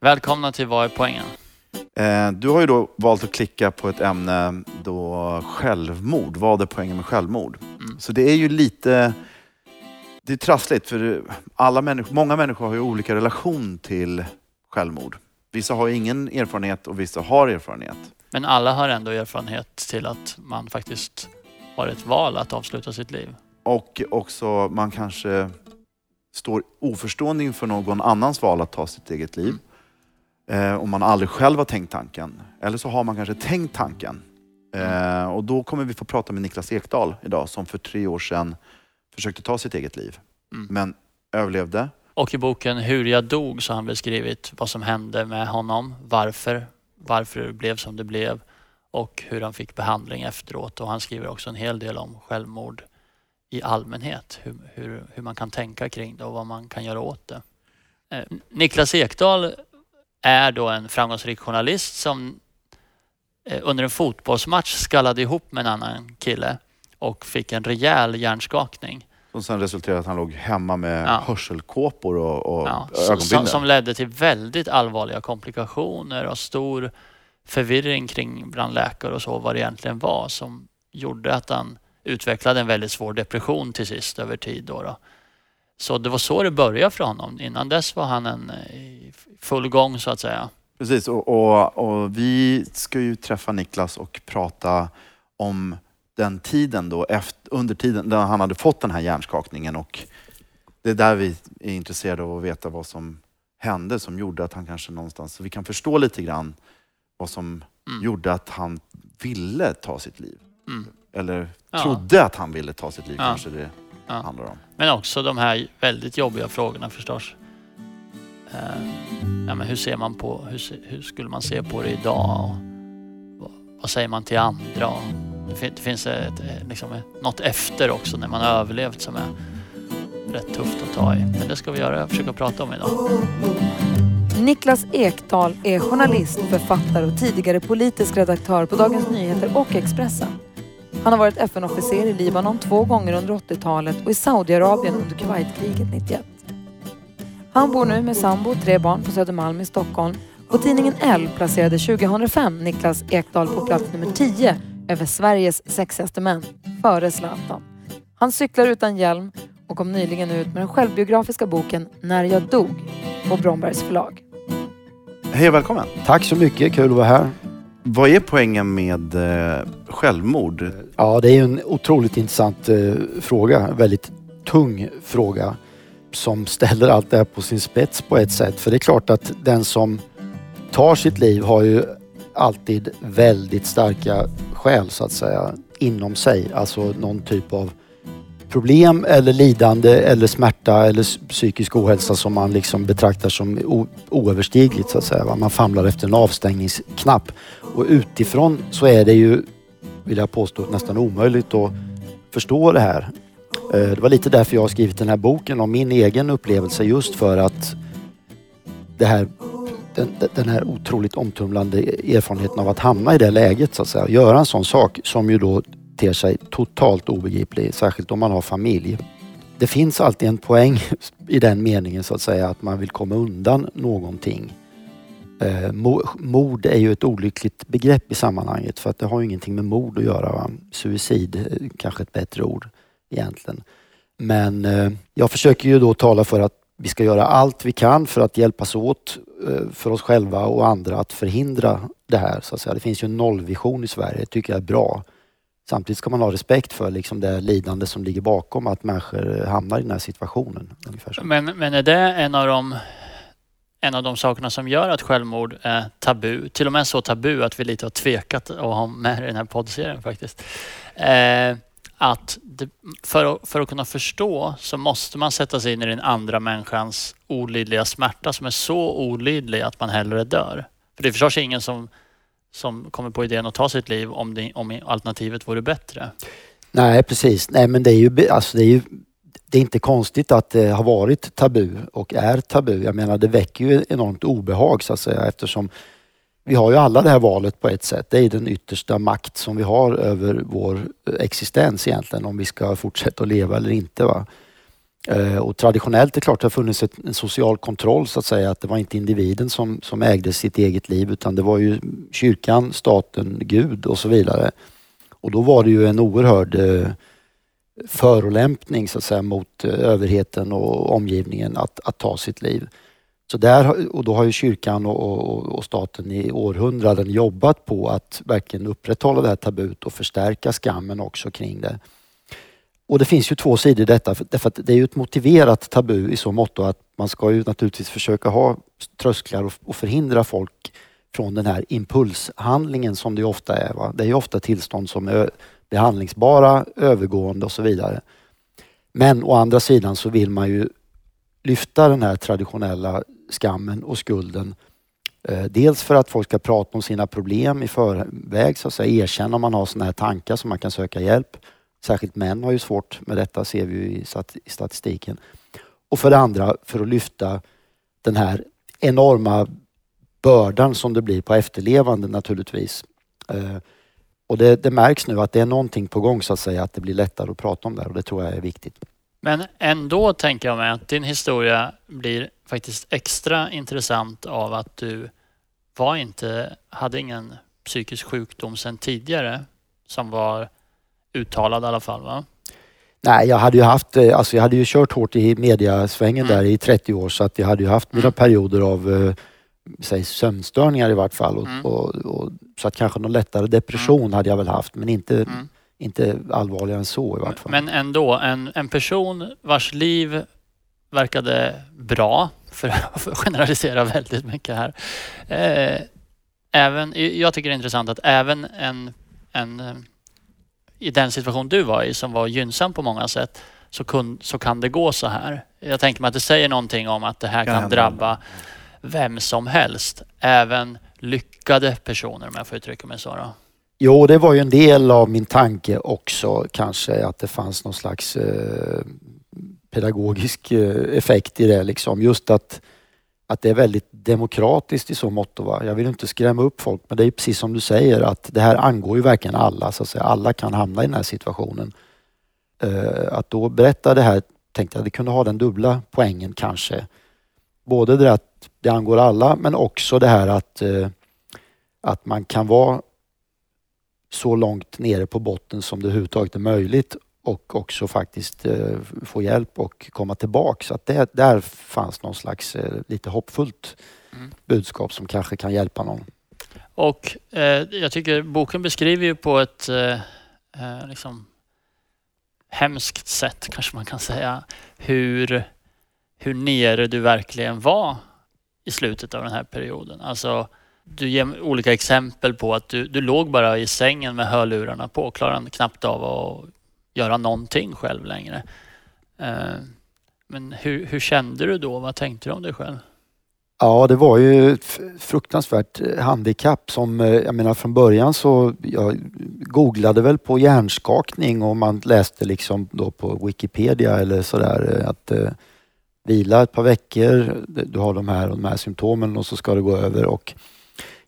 Välkomna till Vad är poängen? Eh, du har ju då valt att klicka på ett ämne då självmord. Vad är poängen med självmord? Mm. Så det är ju lite det är trassligt för alla människor, många människor har ju olika relation till självmord. Vissa har ingen erfarenhet och vissa har erfarenhet. Men alla har ändå erfarenhet till att man faktiskt har ett val att avsluta sitt liv. Och också man kanske står oförstående inför någon annans val att ta sitt eget liv. Eh, om man aldrig själv har tänkt tanken. Eller så har man kanske tänkt tanken. Eh, och då kommer vi få prata med Niklas Ekdahl idag som för tre år sedan försökte ta sitt eget liv. Mm. Men överlevde. Och i boken Hur jag dog så har han beskrivit vad som hände med honom, varför, varför det blev som det blev och hur han fick behandling efteråt. Och han skriver också en hel del om självmord i allmänhet, hur, hur, hur man kan tänka kring det och vad man kan göra åt det. Eh, Niklas Ekdahl är då en framgångsrik journalist som eh, under en fotbollsmatch skallade ihop med en annan kille och fick en rejäl hjärnskakning. Som sen resulterade i att han låg hemma med Ja. hörselkåpor och, och Ja, som, som, ögonbindel. som ledde till väldigt allvarliga komplikationer och stor förvirring kring bland läkare och så vad det egentligen var som gjorde att han utvecklade en väldigt svår depression till sist över tid. Då då. Så det var så det började för honom. Innan dess var han en, eh, full gång så att säga. Precis, och, och, och vi ska ju träffa Niklas och prata om den tiden då, efter, under tiden när han hade fått den här hjärnskakningen och det är där vi är intresserade av att veta vad som hände som gjorde att han kanske någonstans, så vi kan förstå lite grann vad som Mm. gjorde att han ville ta sitt liv. Mm. Eller Ja. trodde att han ville ta sitt liv Ja. kanske det Ja. handlar om. Men också de här väldigt jobbiga frågorna förstås. Eh, ja, men hur, ser man på, hur, hur skulle man se på det idag? Och vad, vad säger man till andra? Och det, det finns ett, liksom något efter också när man har överlevt som är rätt tufft att ta i. Men det ska vi göra, försöka prata om idag. Niklas Ekdahl är journalist, författare och tidigare politisk redaktör på Dagens Nyheter och Expressen. Han har varit FN-officer i Libanon två gånger under 80-talet och i Saudiarabien under Kuwaitkriget 91. Han bor nu med sambo och tre barn på Södermalm i Stockholm och tidningen L placerade 2005 Niklas Ekdahl på plats nummer 10 över Sveriges sexigaste män, före Zlatan. Han cyklar utan hjälm och kom nyligen ut med den självbiografiska boken När jag dog på Brombergs förlag. Hej och välkommen! Tack så mycket, kul att vara här. Vad är poängen med eh, självmord? Ja, det är ju en otroligt intressant eh, fråga. Väldigt tung fråga som ställer allt det här på sin spets på ett sätt. För det är klart att den som tar sitt liv har ju alltid väldigt starka skäl så att säga inom sig. Alltså någon typ av problem eller lidande eller smärta eller psykisk ohälsa som man liksom betraktar som oöverstigligt så att säga. Man famlar efter en avstängningsknapp. Och utifrån så är det ju, vill jag påstå, nästan omöjligt att förstå det här. Eh, det var lite därför jag har skrivit den här boken om min egen upplevelse just för att det här, den, den här otroligt omtumlande e-, erfarenheten av att hamna i det läget så att säga. Göra en sån sak som ju då ter sig totalt obegriplig, särskilt om man har familj. Det finns alltid en poäng i den meningen så att säga att man vill komma undan någonting. Eh, mord är ju ett olyckligt begrepp i sammanhanget för att det har ju ingenting med mord att göra. Va? Suicid är kanske ett bättre ord egentligen. Men eh, jag försöker ju då tala för att vi ska göra allt vi kan för att hjälpas åt eh, för oss själva och andra att förhindra det här. Så att säga. Det finns ju en nollvision i Sverige, det tycker jag är bra. Samtidigt ska man ha respekt för liksom det lidande som ligger bakom att människor hamnar i den här situationen. Ungefär så. Men, men är det en av de en av de sakerna som gör att självmord är tabu, till och med så tabu att vi lite har tvekat att ha med det i den här poddserien faktiskt. Eh, att det, för, att, för att kunna förstå så måste man sätta sig in i den andra människans olidliga smärta som är så olidlig att man hellre dör. För det är förstås ingen som, som kommer på idén att ta sitt liv om, det, om alternativet vore bättre. Nej precis, nej men det är ju, alltså det är ju det är inte konstigt att det har varit tabu och är tabu. Jag menar det väcker ju enormt obehag så att säga eftersom vi har ju alla det här valet på ett sätt. Det är den yttersta makt som vi har över vår eh, existens egentligen om vi ska fortsätta att leva eller inte. Va? Eh, och traditionellt är det klart att det har funnits en social kontroll så att säga. Att det var inte individen som, som ägde sitt eget liv utan det var ju kyrkan, staten, Gud och så vidare. Och då var det ju en oerhörd eh, förolämpning så att säga mot eh, överheten och omgivningen att, att ta sitt liv. Så där, och då har ju kyrkan och, och, och, staten i århundraden jobbat på att verkligen upprätthålla det här tabut och förstärka skammen också kring det. Och det finns ju två sidor i detta, därför att det är ju ett motiverat tabu i så mått att man ska ju naturligtvis försöka ha trösklar och, och förhindra folk från den här impulshandlingen som det ofta är. Va? Det är ju ofta tillstånd som är behandlingsbara, övergående och så vidare. Men å andra sidan så vill man ju lyfta den här traditionella skammen och skulden. Eh, dels för att folk ska prata om sina problem i förväg, så att säga, erkänna om man har sådana här tankar så man kan söka hjälp. Särskilt män har ju svårt med detta, ser vi i statistiken. Och för det andra för att lyfta den här enorma bördan som det blir på efterlevande naturligtvis. Eh, och det, det, märks nu att det är någonting på gång så att säga, att det blir lättare att prata om det och det tror jag är viktigt. Men ändå tänker jag mig att din historia blir faktiskt extra intressant av att du var inte, hade ingen psykisk sjukdom sedan tidigare som var uttalad i alla fall va? Nej, jag hade ju haft, eh, alltså jag hade ju kört hårt i mediasvängen mm. där i 30 år så att jag hade ju haft mina mm. perioder av eh, säg, sömnstörningar i vart fall. Och, mm. och, och, så att kanske någon lättare depression mm. hade jag väl haft men inte, mm. inte allvarligare än så i vart fall. Men ändå, en, en person vars liv verkade bra, för att generalisera väldigt mycket här. Eh, även, jag tycker det är intressant att även en, en eh, i den situation du var i som var gynnsam på många sätt så, kun, så kan det gå så här. Jag tänker mig att det säger någonting om att det här kan drabba vem som helst. Även lyckade personer om jag får uttrycka mig så. Då. Jo, det var ju en del av min tanke också kanske att det fanns någon slags eh, pedagogisk eh, effekt i det. Liksom. Just att, att det är väldigt demokratiskt i så mått. Va? Jag vill inte skrämma upp folk men det är precis som du säger att det här angår ju verkligen alla. Så att säga. Alla kan hamna i den här situationen. Eh, att då berätta det här tänkte jag det kunde ha den dubbla poängen kanske. Både det att det angår alla men också det här att, eh, att man kan vara så långt nere på botten som det överhuvudtaget är möjligt och också faktiskt eh, få hjälp och komma tillbaka. Så att det, där fanns någon slags eh, lite hoppfullt mm. budskap som kanske kan hjälpa någon. Och eh, jag tycker boken beskriver ju på ett eh, eh, liksom hemskt sätt kanske man kan säga hur hur nere du verkligen var i slutet av den här perioden. Alltså, du ger olika exempel på att du, du låg bara i sängen med hörlurarna på, klarade knappt av att göra någonting själv längre. Eh, men hur, hur kände du då? Vad tänkte du om dig själv? Ja, det var ju ett fruktansvärt eh, handikapp som, eh, jag menar från början så, jag googlade väl på hjärnskakning och man läste liksom då på Wikipedia eller sådär att vila ett par veckor, du har de här, de här symptomen och så ska det gå över. Och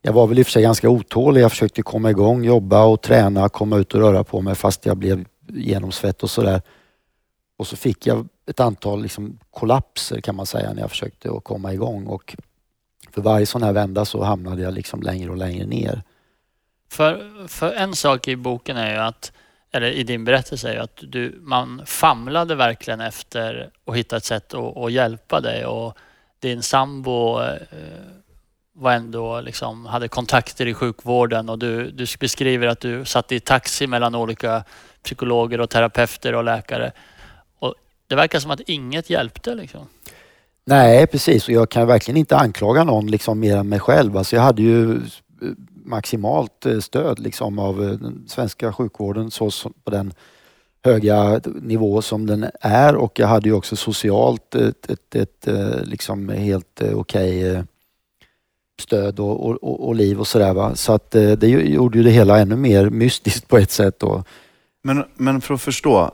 jag var väl i och för sig ganska otålig. Jag försökte komma igång, jobba och träna, komma ut och röra på mig fast jag blev genomsvett och sådär. Och så fick jag ett antal liksom kollapser kan man säga när jag försökte att komma igång. Och för varje sån här vända så hamnade jag liksom längre och längre ner. För, för en sak i boken är ju att eller i din berättelse, är ju att du, man famlade verkligen efter att hitta ett sätt att, att hjälpa dig och din sambo eh, var ändå liksom, hade kontakter i sjukvården och du, du beskriver att du satt i taxi mellan olika psykologer och terapeuter och läkare. Och det verkar som att inget hjälpte. Liksom. Nej, precis. Och jag kan verkligen inte anklaga någon liksom mer än mig själv. Alltså jag hade ju eh, maximalt eh, stöd liksom av eh, den svenska sjukvården så, på den höga nivå som den är och jag hade ju också socialt ett, ett, ett ett liksom helt okej okay stöd och, och, och, liv och sådär. Så att det gjorde ju det hela ännu mer mystiskt på ett sätt. Då. Men, men för att förstå,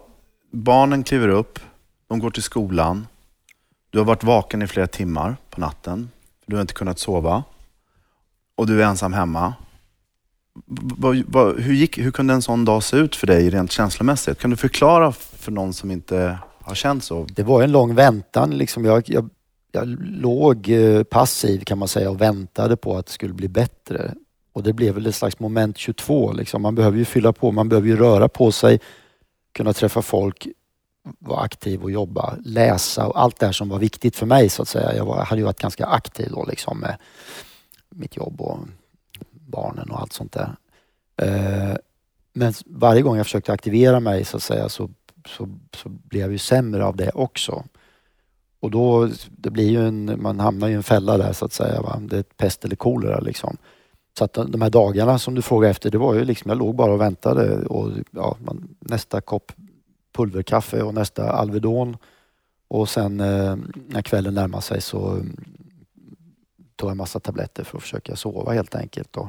barnen kliver upp, de går till skolan. Du har varit vaken i flera timmar på natten. Du har inte kunnat sova och du är ensam hemma. Hur, gick, hur kunde en sån dag se ut för dig rent känslomässigt? Kan du förklara för någon som inte har känt så? Det var en lång väntan. Liksom jag, jag, jag låg eh, passiv kan man säga och väntade på att det skulle bli bättre. Och det blev väl ett slags moment 22. Liksom. Man behöver ju fylla på, man behöver ju röra på sig, kunna träffa folk, vara aktiv och jobba, läsa och allt det här som var viktigt för mig så att säga. Jag var, hade ju varit ganska aktiv då liksom med mitt jobb och barnen och allt sånt där. Eh, men varje gång jag försökte aktivera mig så att säga så, så, så blev jag ju sämre av det också. Och då, det blir ju en, man hamnar i en fälla där så att säga. Va? Det är pest eller kolera liksom. Så att de här dagarna som du frågade efter, det var ju liksom, jag låg bara och väntade och ja, man, nästa kopp pulverkaffe och nästa Alvedon. Och sen eh, när kvällen närmade sig så mm, tog jag massa tabletter för att försöka sova helt enkelt. Och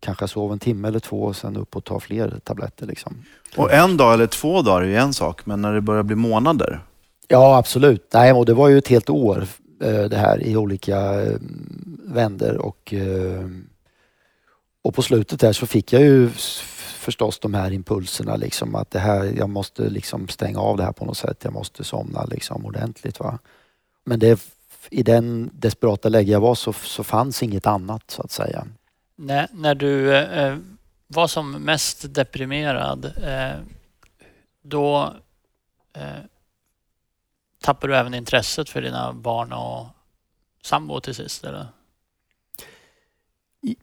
kanske sov en timme eller två och sen upp och ta fler tabletter. Liksom. Och en dag eller två dagar är ju en sak, men när det börjar bli månader? Ja, absolut. Nej, och det var ju ett helt år Eh, det här i olika eh, vänder och, eh, och på slutet där så fick jag ju förstås de här impulserna liksom att det här, jag måste liksom stänga av det här på något sätt. Jag måste somna liksom ordentligt. Va? Men det, i den desperata läge jag var så, så fanns inget annat så att säga. När, när du eh, var som mest deprimerad, eh, då eh, tappade du även intresset för dina barn och sambo till sist? Eller?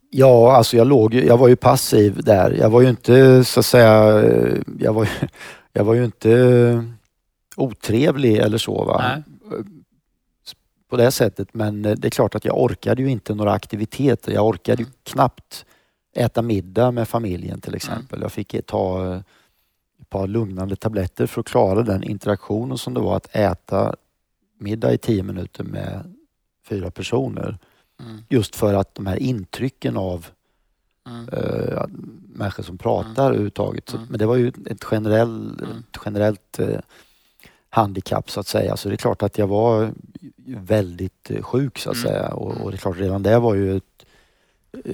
Ja, alltså jag låg jag var ju passiv där. Jag var ju inte så att säga, jag var, jag var ju inte otrevlig eller så. Va? Nej. På det sättet. Men det är klart att jag orkade ju inte några aktiviteter. Jag orkade ju knappt äta middag med familjen till exempel. Jag fick ta ett par lugnande tabletter för att klara den interaktionen som det var att äta middag i tio minuter med fyra personer. Mm. Just för att de här intrycken av Mm. eh, människor som pratar Mm. överhuvudtaget. Så, Mm. men det var ju ett, generell, Mm. ett generellt eh, handikapp så att säga. Så det är klart att jag var väldigt eh, sjuk så att Mm. säga. Och, och det är klart redan det var ju ett, eh,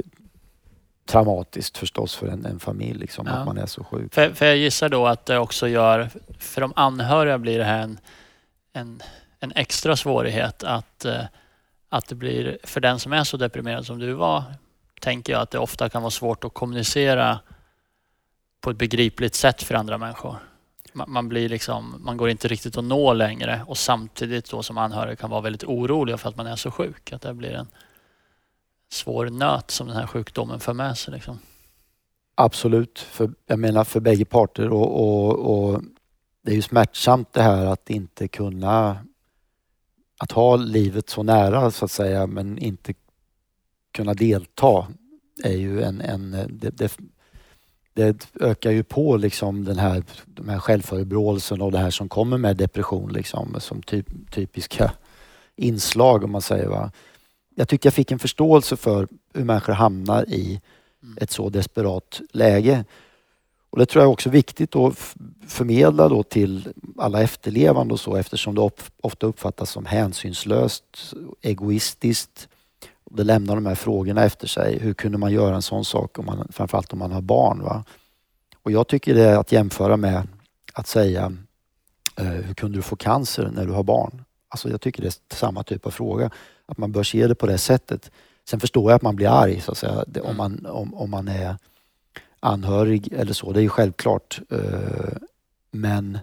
traumatiskt förstås för en, en familj liksom, Ja. att man är så sjuk. För, för jag gissar då att det också gör, för de anhöriga blir det här en, en, en extra svårighet att, eh, att det blir, för den som är så deprimerad som du var, tänker jag att det ofta kan vara svårt att kommunicera på ett begripligt sätt för andra människor. Man, man blir liksom, man går inte riktigt att nå längre och samtidigt då som anhörig kan vara väldigt oroliga för att man är så sjuk. Att det blir en svår nöt som den här sjukdomen för med sig. Liksom. Absolut, för, jag menar för bägge parter och, och, och det är ju smärtsamt det här att inte kunna att ha livet så nära så att säga men inte kunna delta är ju en, en det, det, det ökar ju på liksom den här, de här självförebråelsen och det här som kommer med depression liksom som typ, typiska inslag om man säger. Va? Jag tyckte jag fick en förståelse för hur människor hamnar i ett så desperat läge. Och Det tror jag också är viktigt att förmedla då till alla efterlevande och så eftersom det ofta uppfattas som hänsynslöst, egoistiskt. Det lämnar de här frågorna efter sig. Hur kunde man göra en sån sak, om man, framförallt om man har barn? Va? Och Jag tycker det är att jämföra med att säga eh, hur kunde du få cancer när du har barn? Alltså jag tycker det är samma typ av fråga. Att man bör se det på det sättet. Sen förstår jag att man blir arg så att säga, det, om, man, om, om man är anhörig eller så. Det är ju självklart. eh, Men,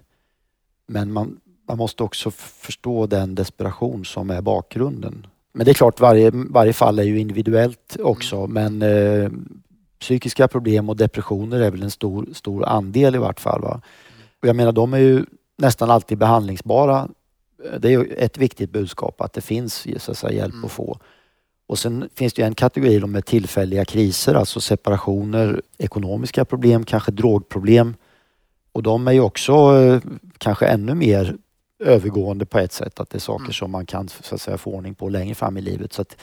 men man, man måste också förstå den desperation som är bakgrunden. Men det är klart, varje, varje fall är ju individuellt också. Men eh, psykiska problem och depressioner är väl en stor, stor andel i vart fall. Va? Och jag menar, de är ju nästan alltid behandlingsbara. Eh, Det är ett viktigt budskap att det finns så att säga, hjälp Mm. att få. Och sen finns det en kategori med tillfälliga kriser, alltså separationer, ekonomiska problem, kanske drogproblem. Och de är ju också eh, kanske ännu mer övergående på ett sätt, att det är saker Mm. som man kan så att säga, få ordning på längre fram i livet. Så att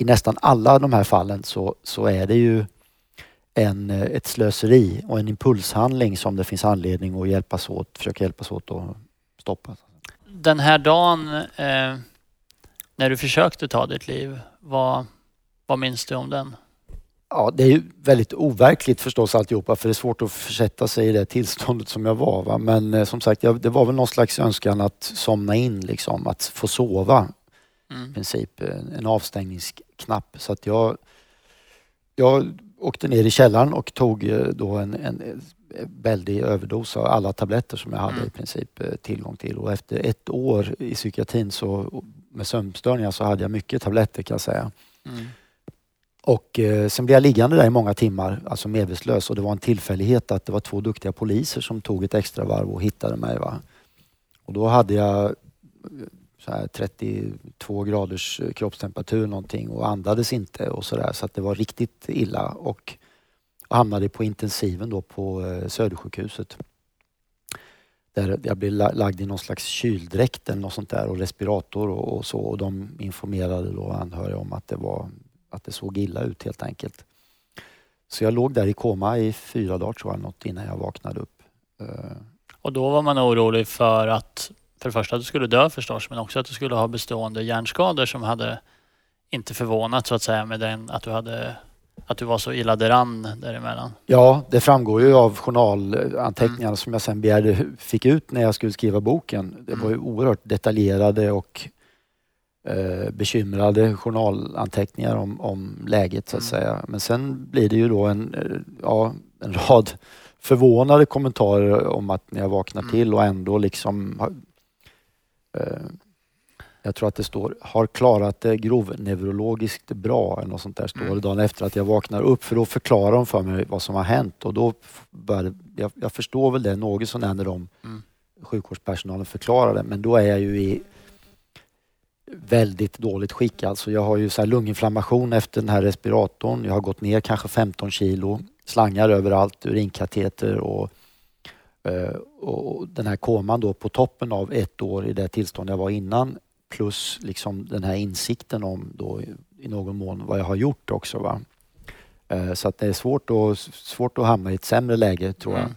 I nästan alla de här fallen så, så är det ju en, eh, ett slöseri och en impulshandling som det finns anledning att hjälpas åt, försöka hjälpas åt att stoppa. Den här dagen eh, när du försökte ta ditt liv, vad, vad minns du om den? Ja, det är ju väldigt overkligt förstås alltihopa för det är svårt att försätta sig i det tillståndet som jag var. Va? Men eh, som sagt, jag, det var väl någon slags önskan att somna in, liksom, att få sova i Mm. princip. En, en avstängningsknapp. Så att jag, jag åkte ner i källaren och tog eh, då en, en väldig överdos av alla tabletter som jag hade Mm. i princip eh, tillgång till. Och efter ett år i psykiatrin så, med sömnstörningar så hade jag mycket tabletter kan jag säga. Mm. Och eh, sen blev jag liggande där i många timmar, alltså medvetslös. Och det var en tillfällighet att det var två duktiga poliser som tog ett extra varv och hittade mig. Va? Och då hade jag eh, här 32 graders kroppstemperatur någonting och andades inte och sådär. Så att det var riktigt illa och och hamnade på intensiven då på eh, Södersjukhuset. Där jag blev lagd i någon slags kyldräkt eller något sånt där och respirator och, och så. Och de informerade då anhöriga om att det var att det såg illa ut helt enkelt. Så jag låg där i koma i fyra dagar tror jag, något innan jag vaknade upp. Eh. Och då var man orolig för att för det första att du skulle dö förstås men också att du skulle ha bestående hjärnskador som hade inte förvånat så att säga med den att du hade att du var så illa däran däremellan. Ja, det framgår ju av journalanteckningarna som jag sen begärde, fick ut när jag skulle skriva boken. Det var ju oerhört detaljerade och eh, bekymrade journalanteckningar om, om läget så att Mm. säga. Men sen blir det ju då en, ja, en rad förvånade kommentarer om att när jag vaknar Mm. till och ändå liksom eh, jag tror att det står har klarat det grovneurologiskt bra eller något sånt där står Mm. det dagen efter att jag vaknar upp för då förklarar de för mig vad som har hänt och då började, jag, jag förstår väl det något sånär när de Mm. sjukvårdspersonalen förklarar det men då är jag ju i väldigt dåligt skick. Alltså jag har ju så här lunginflammation efter den här respiratorn. Jag har gått ner kanske 15 kilo, slangar överallt, urinkateter och, eh, och den här koman då på toppen av ett år i det tillstånd jag var innan plus liksom den här insikten om då i- någon mån vad jag har gjort också. Va? Eh, Så att det är svårt att, svårt att hamna i ett sämre läge tror jag. Mm.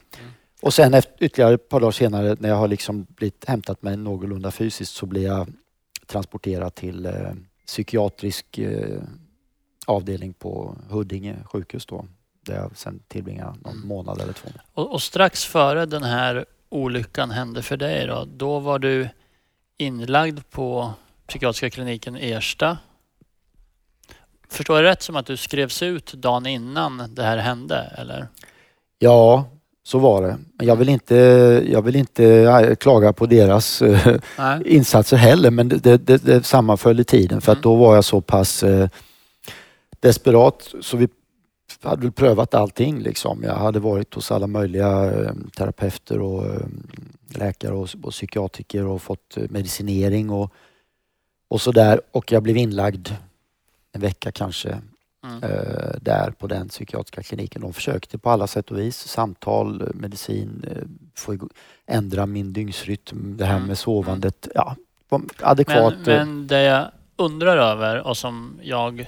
Och sen efter, ytterligare ett par dagar senare när jag har liksom blivit hämtat mig någorlunda fysiskt så blir jag transporterad till eh, psykiatrisk eh, avdelning på Huddinge sjukhus då. Där jag sen tillbringar någon Mm. månad eller två. Och, och strax före den här olyckan hände för dig då, då var du inlagd på psykiatriska kliniken Ersta. Förstår jag rätt som att du skrevs ut dagen innan det här hände eller? Ja, så var det. Men jag vill inte, jag vill inte eh, klaga på deras eh, Nej. insatser heller men det, det, det, sammanföll i tiden för att Mm. då var jag så pass eh, desperat så vi hade väl prövat allting liksom. Jag hade varit hos alla möjliga terapeuter och läkare och, och psykiatriker och fått eh, medicinering och, och sådär och jag blev inlagd en vecka kanske Mm. eh, där på den psykiatriska kliniken. De försökte på alla sätt och vis, samtal, eh, medicin, eh, få ändra min dygnsrytm, det här Mm, med sovandet. Ja, adekvat. Men, eh, men det jag undrar över och som jag,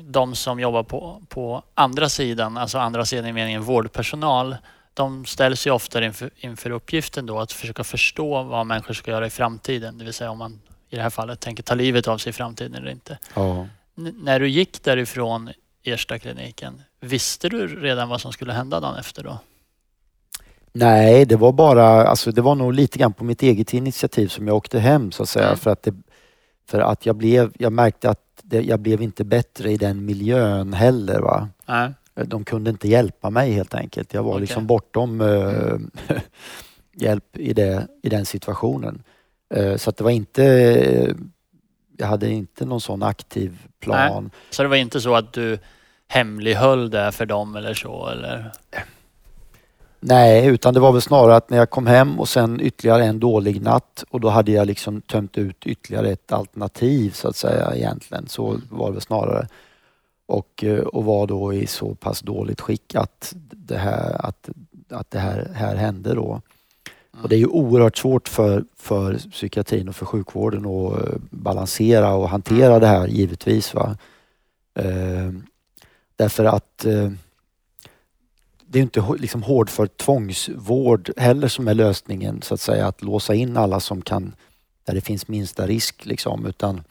de som jobbar på, på andra sidan, alltså andra sidan i meningen vårdpersonal, de ställs ju ofta inför, inför uppgiften då att försöka förstå vad människor ska göra i framtiden. Det vill säga om man i det här fallet tänker ta livet av sig i framtiden eller inte. ja. När du gick därifrån Ersta-kliniken, visste du redan vad som skulle hända dagen efter då? Nej, det var bara, alltså det var nog lite grann på mitt eget initiativ som jag åkte hem så att säga. Mm. För att, det, för att jag, blev, jag märkte att det, jag blev inte bättre i den miljön heller. Va? Nej. De kunde inte hjälpa mig helt enkelt. Jag var Okej. liksom bortom eh, hjälp i, det, i den situationen. Eh, så att det var inte, jag hade inte någon sån aktiv plan. Så det var inte så att du hemlighöll det för dem eller så? Eller? Nej, utan det var väl snarare att när jag kom hem och sen ytterligare en dålig natt och då hade jag liksom tömt ut ytterligare ett alternativ så att säga egentligen. Så var det väl snarare. Och, eh, och var då i så pass dåligt skick att det här, att, att det här, här hände då. Och det är ju oerhört svårt för, för psykiatrin och för sjukvården att eh, balansera och hantera det här givetvis. Va? Eh, därför att eh, det är inte liksom hård för tvångsvård heller som är lösningen så att säga. Att låsa in alla som kan, där det finns minsta risk liksom. Utan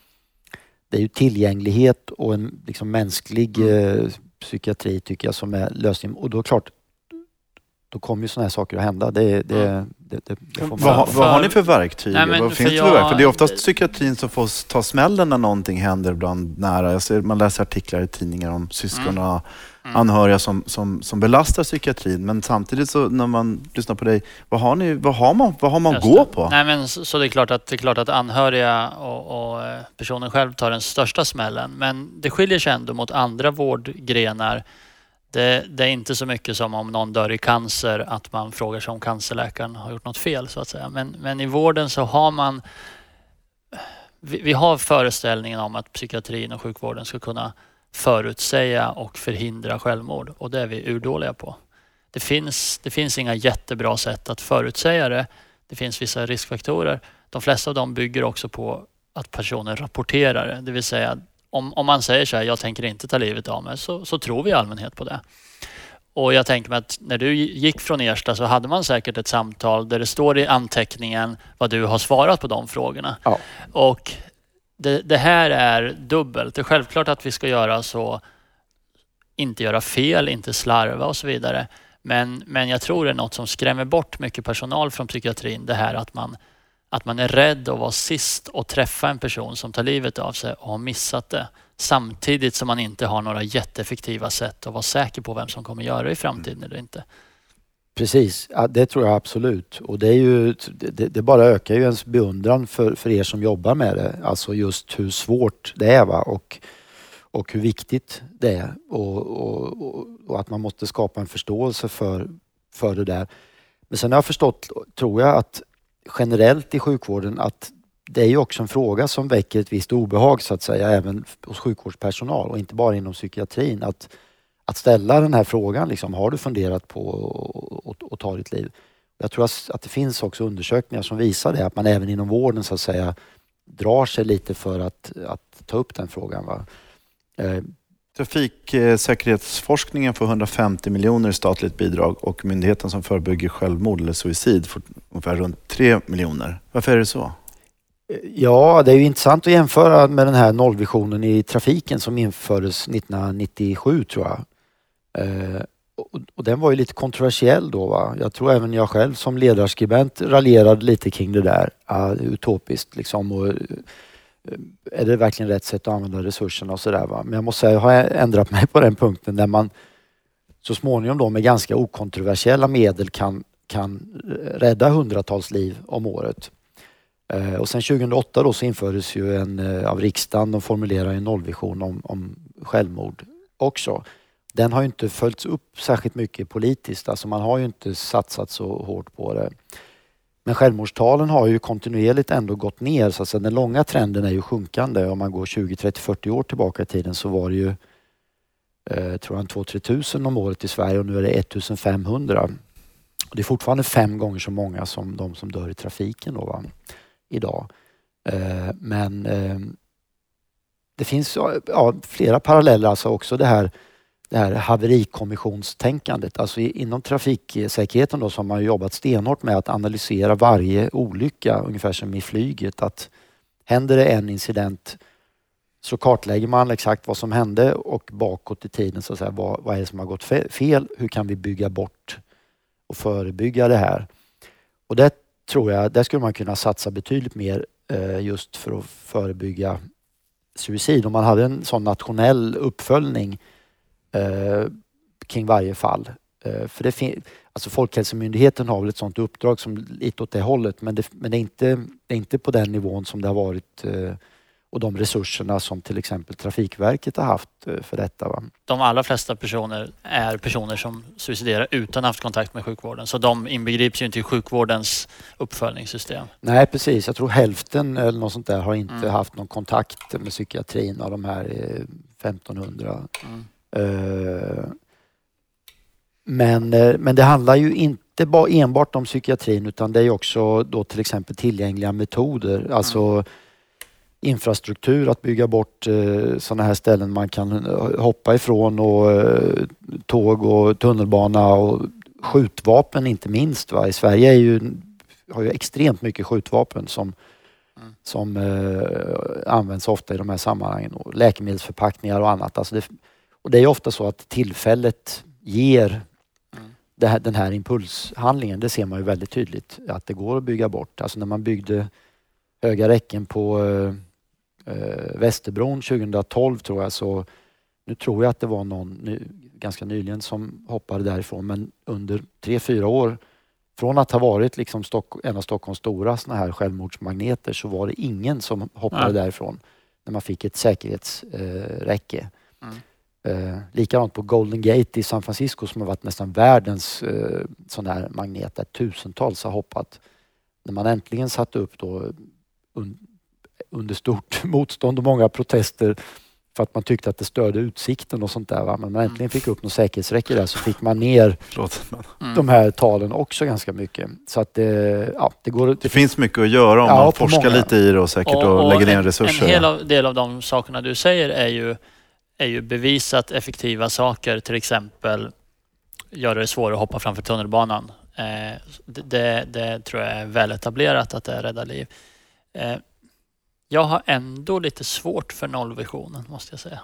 det är ju tillgänglighet och en liksom mänsklig eh, psykiatri tycker jag som är lösningen. Och då är klart, då kommer ju sådana här saker att hända. Det, det, Mm. det, det, det får man Vad, har- För- vad har ni för verktyg? Nej, men vad för finns det jag- för verktyg? För det är oftast psykiatrin som får ta smällen när någonting händer bland nära. Jag ser, man läser artiklar i tidningar om syskon och Mm. Anhöriga som, som, som belastar psykiatrin. Men samtidigt så när man lyssnar på dig, vad har, ni, vad har man, vad har man att gå på? Nej, men så, så det är klart att, det är klart att anhöriga och, och eh, personen själv tar den största smällen. Men det skiljer sig ändå mot andra vårdgrenar. Det, det är inte så mycket som om någon dör i cancer att man frågar sig om cancerläkaren har gjort något fel så att säga. Men, men i vården så har man vi, vi har föreställningen om att psykiatrin och sjukvården ska kunna förutsäga och förhindra självmord och det är vi urdåliga på. Det finns, det finns inga jättebra sätt att förutsäga det. Det finns vissa riskfaktorer. De flesta av dem bygger också på att personen rapporterar det. Det vill säga om, om man säger så här, jag tänker inte ta livet av mig, så, så tror vi i allmänhet på det. Och jag tänker mig att när du gick från Ersta så hade man säkert ett samtal där det står i anteckningen vad du har svarat på de frågorna. Ja. Och det, det här är dubbelt. Det är självklart att vi ska göra så, inte göra fel, inte slarva och så vidare. Men, men jag tror det är något som skrämmer bort mycket personal från psykiatrin. Det här att man, att man är rädd att vara sist och träffa en person som tar livet av sig och har missat det. Samtidigt som man inte har några jätteeffektiva sätt att vara säker på vem som kommer göra det i framtiden eller inte. Precis, ja, det tror jag absolut. Och det, är ju, det, det bara ökar ju ens beundran för, för er som jobbar med det. Alltså just hur svårt det är va? Och, och hur viktigt det är. Och, och, och, och att man måste skapa en förståelse för, för det där. Men sen har jag förstått, tror jag, att generellt i sjukvården att det är ju också en fråga som väcker ett visst obehag så att säga, även hos sjukvårdspersonal och inte bara inom psykiatrin. Att, att ställa den här frågan, liksom, har du funderat på att- ta ditt liv? Jag tror att att det finns också undersökningar som visar det, att man även inom vården så att säga drar sig lite för att, att ta upp den frågan. Va? Eh, Trafiksäkerhetsforskningen får 150 miljoner i statligt bidrag och myndigheten som förebygger självmord eller suicid får ungefär runt 3 miljoner. Varför är det så? Ja, det är ju intressant att jämföra med den här nollvisionen i trafiken som infördes 1997 tror jag. Eh, och, och den var ju lite kontroversiell då. Va? Jag tror även jag själv som ledarskribent raljerade lite kring det där. Uh, utopiskt liksom. Och, uh, är det verkligen rätt sätt att använda resurserna och sådär. Men jag måste säga, jag har ändrat mig på den punkten där man så småningom då med ganska okontroversiella medel kan, kan rädda hundratals liv om året. Eh, Och sen 2008 då så infördes ju en, eh, av riksdagen, de formulerar en nollvision om, om självmord också. Den har ju inte följts upp särskilt mycket politiskt, alltså man har ju inte satsat så hårt på det. Men självmordstalen har ju kontinuerligt ändå gått ner, så alltså den långa trenden är ju sjunkande. Om man går 20, 30, 40 år tillbaka i tiden så var det ju eh, tror jag 2-3 tusen om året i Sverige och nu är det 1500. Och det är fortfarande fem gånger så många som de som dör i trafiken då, va? idag. Eh, men eh, det finns ja, flera paralleller, alltså också det här, det här haverikommissionstänkandet. Alltså inom trafiksäkerheten då så har man jobbat stenhårt med att analysera varje olycka, ungefär som i flyget. Att händer det en incident så kartlägger man exakt vad som hände och bakåt i tiden så att säga, vad, vad är det som har gått fel? Hur kan vi bygga bort och förebygga det här? Och det tror jag, där skulle man kunna satsa betydligt mer eh, just för att förebygga suicid. Om man hade en sån nationell uppföljning eh, kring varje fall. Eh, för det fin- alltså Folkhälsomyndigheten har väl ett sånt uppdrag som lite åt det hållet men det, men det, är, inte, det är inte på den nivån som det har varit eh, och de resurserna som till exempel Trafikverket har haft eh, för detta. Va? De allra flesta personer är personer som suiciderar utan haft kontakt med sjukvården. Så de inbegrips ju inte i sjukvårdens uppföljningssystem. Nej precis, jag tror hälften eller något sånt där har inte Mm. haft någon kontakt med psykiatrin av de här eh, 1500. Mm. Eh, Men, eh, men det handlar ju inte bara enbart om psykiatrin utan det är också då till exempel tillgängliga metoder. Alltså infrastruktur, att bygga bort eh, sådana här ställen man kan hoppa ifrån och tåg och tunnelbana och skjutvapen inte minst. Va? I Sverige är ju, har ju extremt mycket skjutvapen som, Mm. som eh, används ofta i de här sammanhangen. Och läkemedelsförpackningar och annat. Alltså det, Och det är ofta så att tillfället ger här, den här impulshandlingen. Det ser man ju väldigt tydligt att det går att bygga bort. Alltså när man byggde höga räcken på eh, Västerbron 2012 tror jag så nu tror jag att det var någon ny, ganska nyligen som hoppade därifrån men under tre, fyra år från att ha varit liksom Stock, en av Stockholms stora såna här självmordsmagneter så var det ingen som hoppade Nej. därifrån när man fick ett säkerhetsräcke. Eh, räcke. Mm. Eh, likadant på Golden Gate i San Francisco som har varit nästan världens eh, sån här magnet där tusentals har hoppat. När man äntligen satte upp då un, under stort motstånd och många protester för att man tyckte att det störde utsikten och sånt där. Va? Men när man äntligen fick upp något säkerhetsräcke där så fick man ner Förlåt. Mm. de här talen också ganska mycket. Så att det, ja, det går... det finns mycket att göra om Ja, man forskar många. lite i det och säkert och, lägger ner resurser. En hel del av de sakerna du säger är ju, är ju bevisat effektiva saker, till exempel göra det svårare att hoppa framför tunnelbanan. Eh, det, det, tror jag är väl etablerat att det räddar liv. Eh, jag har ändå lite svårt för nollvisionen måste jag säga.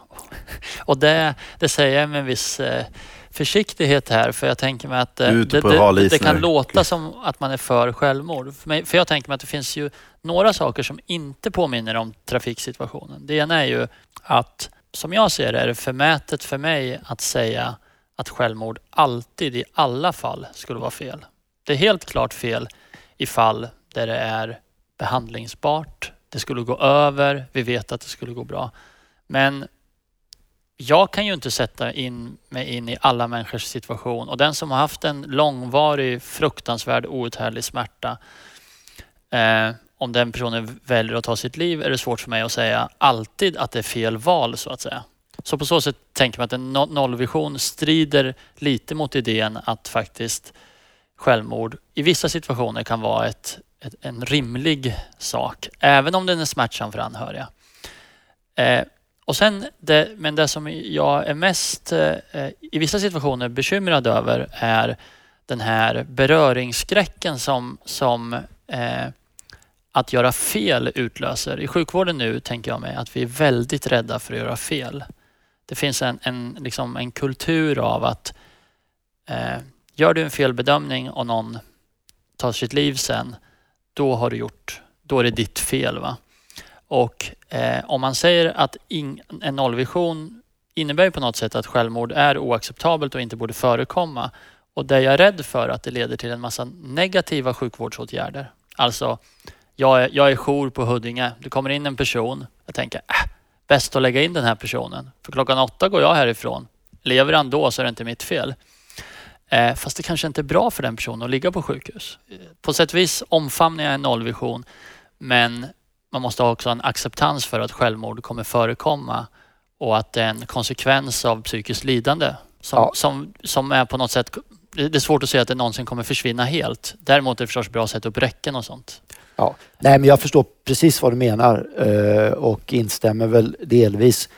Och det, det säger jag med en viss eh, försiktighet här för jag tänker mig att det, det, det kan låta som att man är för självmord. För, mig, för jag tänker mig att det finns ju några saker som inte påminner om trafiksituationen. Det ena är ju att som jag ser det är det förmätet för mig att säga att självmord alltid i alla fall skulle vara fel. Det är helt klart fel i fall där det är behandlingsbart, det skulle gå över, vi vet att det skulle gå bra. Men jag kan ju inte sätta in mig in i alla människors situation och den som har haft en långvarig fruktansvärd outhärdlig smärta eh, om den personen väljer att ta sitt liv är det svårt för mig att säga alltid att det är fel val så att säga. Så på så sätt tänker man att en nollvision strider lite mot idén att faktiskt självmord i vissa situationer kan vara ett, ett, en rimlig sak, även om den är smärtsam för anhöriga. Eh, och sen det, men det som jag är mest eh, i vissa situationer bekymrad över är den här beröringsskräcken som, som eh, att göra fel utlöser. I sjukvården nu tänker jag mig att vi är väldigt rädda för att göra fel. Det finns en, en, liksom en kultur av att eh, gör du en felbedömning och någon tar sitt liv sen, då har du gjort, då är det ditt fel. va och eh, om man säger att in, en nollvision innebär ju på något sätt att självmord är oacceptabelt och inte borde förekomma. Och det jag är rädd för att det leder till en massa negativa sjukvårdsåtgärder. Alltså, jag är, jag är jour på Huddinge. Det kommer in en person. Jag tänker, äh, bäst att lägga in den här personen. För klockan åtta går jag härifrån. Lever han då så är det inte mitt fel. Eh, fast det kanske inte är bra för den personen att ligga på sjukhus. Eh, På sätt och vis omfamnar jag en nollvision. Men man måste ha också en acceptans för att självmord kommer förekomma och att det är en konsekvens av psykiskt lidande som, Ja. som, som är på något sätt det det är svårt att säga att det någonsin kommer försvinna helt. Däremot är det förstås bra att sätta upp räcken och sånt. Ja. Nej, men jag förstår precis vad du menar eh, och instämmer väl delvis.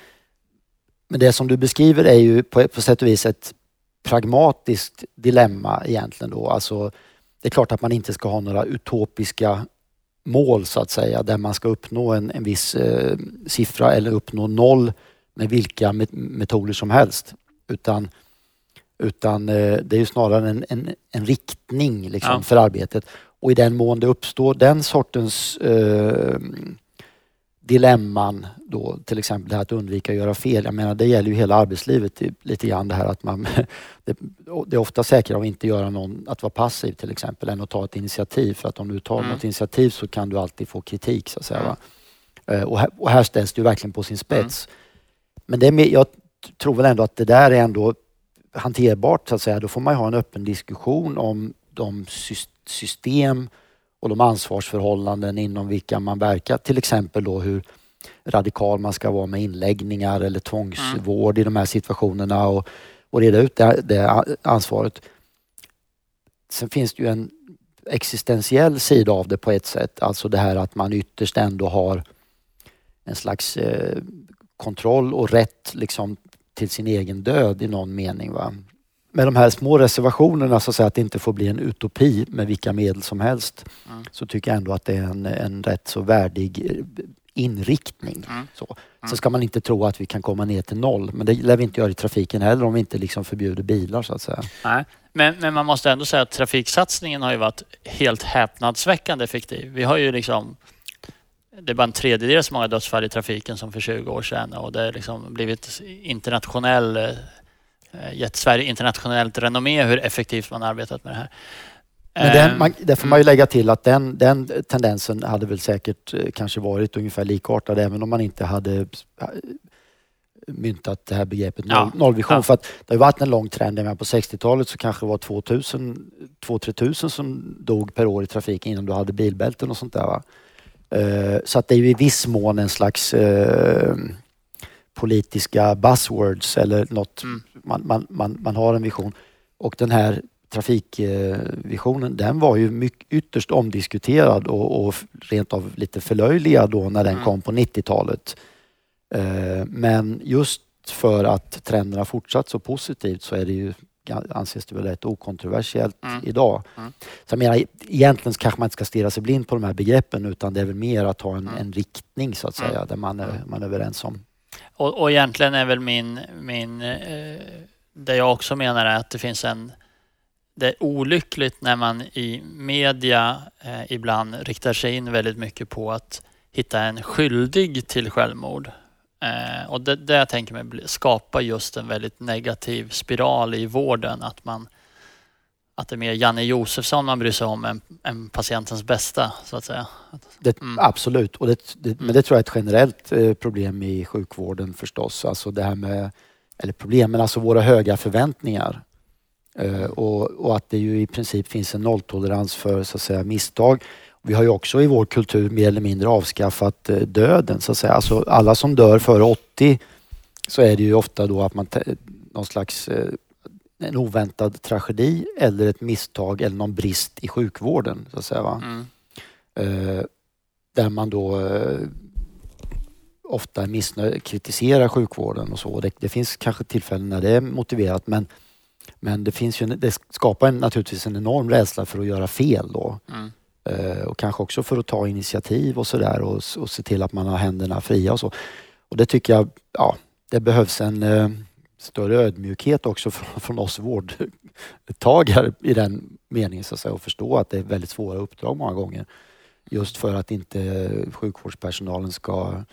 Men det som du beskriver är ju på, på sätt och vis ett pragmatiskt dilemma egentligen då. Alltså, det är klart att man inte ska ha några utopiska mål så att säga där man ska uppnå en, en viss eh, siffra eller uppnå noll med vilka met- metoder som helst. Utan, utan eh, det är ju snarare en, en, en riktning liksom, Ja. för arbetet. Och i den mån det uppstår den sortens eh, dilemman då, till exempel det här att undvika att göra fel. Jag menar det gäller ju hela arbetslivet lite grann det här att man det, det är ofta säkrare att inte göra någon, att vara passiv till exempel än att ta ett initiativ. För att om du tar Mm. något initiativ så kan du alltid få kritik så att säga. Va? Eh, Och, här, och här ställs ju verkligen på sin spets. Men det är mer, jag tror väl ändå att det där är ändå hanterbart så att säga. Då får man ju ha en öppen diskussion om de sys- system och de ansvarsförhållanden inom vilka man verkar. Till exempel då hur radikal man ska vara med inläggningar eller tvångsvård i de här situationerna och, och reda ut det, det ansvaret. Sen finns det ju en existentiell sida av det på ett sätt. Alltså det här att man ytterst ändå har en slags eh, kontroll och rätt liksom, till sin egen död i någon mening. Va? Med de här små reservationerna, så att, säga, att det inte får bli en utopi med vilka medel som helst, Mm. så tycker jag ändå att det är en, en rätt så värdig eh, inriktning. Mm. Så. så ska man inte tro att vi kan komma ner till noll. Men det lär vi inte göra i trafiken heller om vi inte liksom förbjuder bilar så att säga. Nej. Men, men man måste ändå säga att trafiksatsningen har ju varit helt häpnadsväckande effektiv. Vi har ju liksom det är bara en tredjedel så många dödsfall i trafiken som för 20 år sedan och det har liksom blivit internationell, eh, gett Sverige internationellt renommé hur effektivt man arbetat med det här. Men den, Ehm, man, där får man ju lägga till att den, den tendensen hade väl säkert eh, kanske varit ungefär likartad även om man inte hade eh, myntat det här begreppet noll, nollvision. ja. För att det har varit en lång trend. Menar, På 60-talet så kanske det var 2000, 2-3 tusen som dog per år i trafiken innan du hade bilbälten och sånt där. Va? Eh, Så att det är ju i viss mån en slags eh, politiska buzzwords eller något. Mm. Man, man, man, man har en vision. Och den här trafikvisionen, den var ju mycket, ytterst omdiskuterad och, och rent av lite förlöjligad då när den Mm. kom på 90-talet. Eh, Men just för att trenden har fortsatt så positivt så är det ju anses det väl rätt okontroversiellt Mm. idag. Mm. Så jag menar, egentligen så kanske man inte ska stirra sig blind på de här begreppen utan det är väl mer att ha en, Mm. en riktning så att säga Mm. där man är, man är överens om. Och, och egentligen är väl min, min eh, det jag också menar är att det finns en det är olyckligt när man i media eh, ibland riktar sig in väldigt mycket på att hitta en skyldig till självmord. Eh, och det, det jag tänker mig skapar just en väldigt negativ spiral i vården. Att, man, att det är mer Janne Josefsson man bryr sig om än, än patientens bästa, så att säga. Det, Mm. Absolut, och det, det, men det tror jag är ett generellt eh, problem i sjukvården förstås. Alltså det här med, eller problem, men alltså våra höga förväntningar. Eh, och, och att det ju i princip finns en nolltolerans för så att säga misstag. Vi har ju också i vår kultur mer eller mindre avskaffat eh, döden så att säga. Alltså alla som dör före 80 så är det ju ofta då att man någon slags en oväntad tragedi eller ett misstag eller någon brist i sjukvården så att säga. Va? Mm. Eh, där man då eh, ofta är missnöjd, kritiserar sjukvården och så. Det, det finns kanske tillfällen när det är motiverat men, men det, finns ju, det skapar en, naturligtvis en enorm rädsla för att göra fel då. Mm. Eh, och kanske också för att ta initiativ och sådär och, och se till att man har händerna fria och så. Och det tycker jag, ja, det behövs en eh, större ödmjukhet också från, från oss vårdtagare i den meningen så att säga och förstå att det är väldigt svåra uppdrag många gånger. Just för att inte sjukvårdspersonalen ska,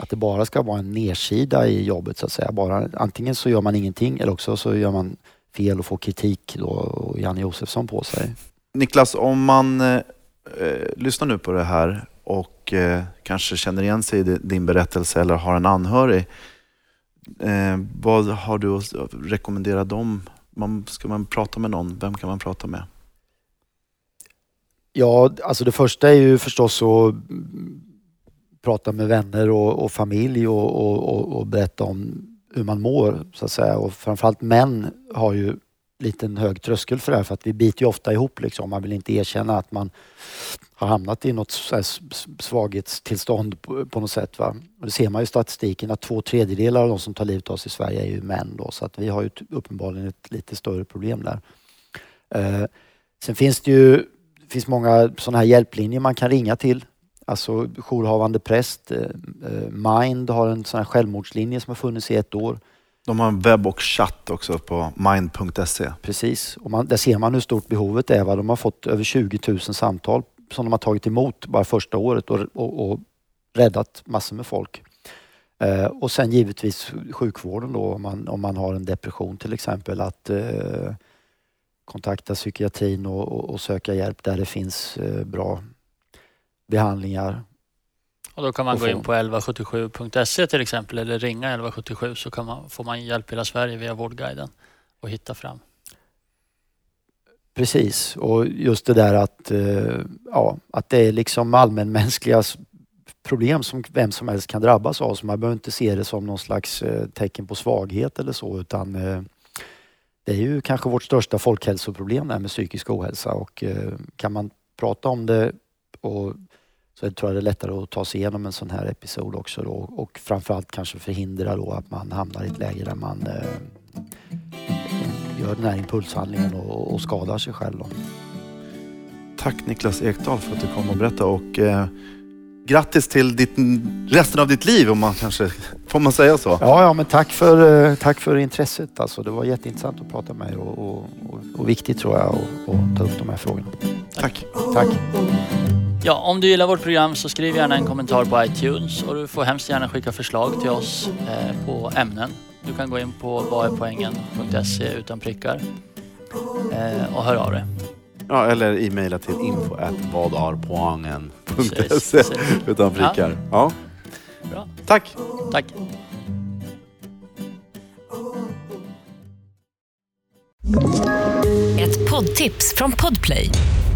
att det bara ska vara en nedsida i jobbet så att säga. Bara, antingen så gör man ingenting eller också så gör man fel och får kritik då och Janne Josefsson på sig. Niklas, om man eh, eh lyssnar nu på det här och eh, kanske känner igen sig i din berättelse eller har en anhörig. Eh, vad har du att rekommendera dem? Man, ska man prata med någon? Vem kan man prata med? Ja, alltså det första är ju förstås att prata med vänner och, och familj och, och, och, och berätta om hur man mår så att säga. Och framförallt män har ju liten hög tröskel för det här för att vi biter ju ofta ihop liksom. Man vill inte erkänna att man har hamnat i något svaghetstillstånd på, på något sätt. Va? Och det ser man ju i statistiken att två tredjedelar av de som tar livet av sig i Sverige är ju män då så att vi har ju uppenbarligen ett lite större problem där. Eh, sen finns det ju det finns många sådana här hjälplinjer man kan ringa till. Alltså jourhavande präst, eh, eh Mind har en sån här självmordslinje som har funnits i ett år. De har en webb och chatt också på mind.se. Precis, och man, där ser man hur stort behovet är. Va? De har fått över 20 000 samtal som de har tagit emot bara första året och, och, och räddat massor med folk. Eh, och sen givetvis sjukvården då om man, om man har en depression till exempel att eh, kontakta psykiatrin och, och, och söka hjälp där det finns eh, bra behandlingar. Och då kan man gå in på 1177.se till exempel eller ringa 1177 så kan man, får man hjälp i hela Sverige via Vårdguiden och hitta fram. Precis, och just det där att, eh, ja, att det är liksom allmänmänskliga problem som vem som helst kan drabbas av. Så man behöver inte se det som någon slags eh, tecken på svaghet eller så utan eh, det är ju kanske vårt största folkhälsoproblem det här med psykisk ohälsa och kan man prata om det och så tror jag det är lättare att ta sig igenom en sån här episod också då och framförallt kanske förhindra då att man hamnar i ett läge där man eh, gör den här impulshandlingen och, och skadar sig själv. Då. Tack Niklas Ekdahl för att du kom och berättade och eh, grattis till ditt, resten av ditt liv om man kanske, får man säga så? Ja, ja men tack för, eh, tack för intresset. Alltså, det var jätteintressant att prata med er och, och, och, viktigt tror jag att att ta upp de här frågorna. Tack. Tack. Ja, om du gillar vårt program så skriv gärna en kommentar på iTunes och du får hemskt gärna skicka förslag till oss eh, på ämnen. Du kan gå in på vadärpoängen.se utan prickar eh, och hör av dig. Ja, eller e-maila till info vadarpoangen.se utan prickar. Ja. Bra. Tack. Tack. Ett poddtips från Podplay.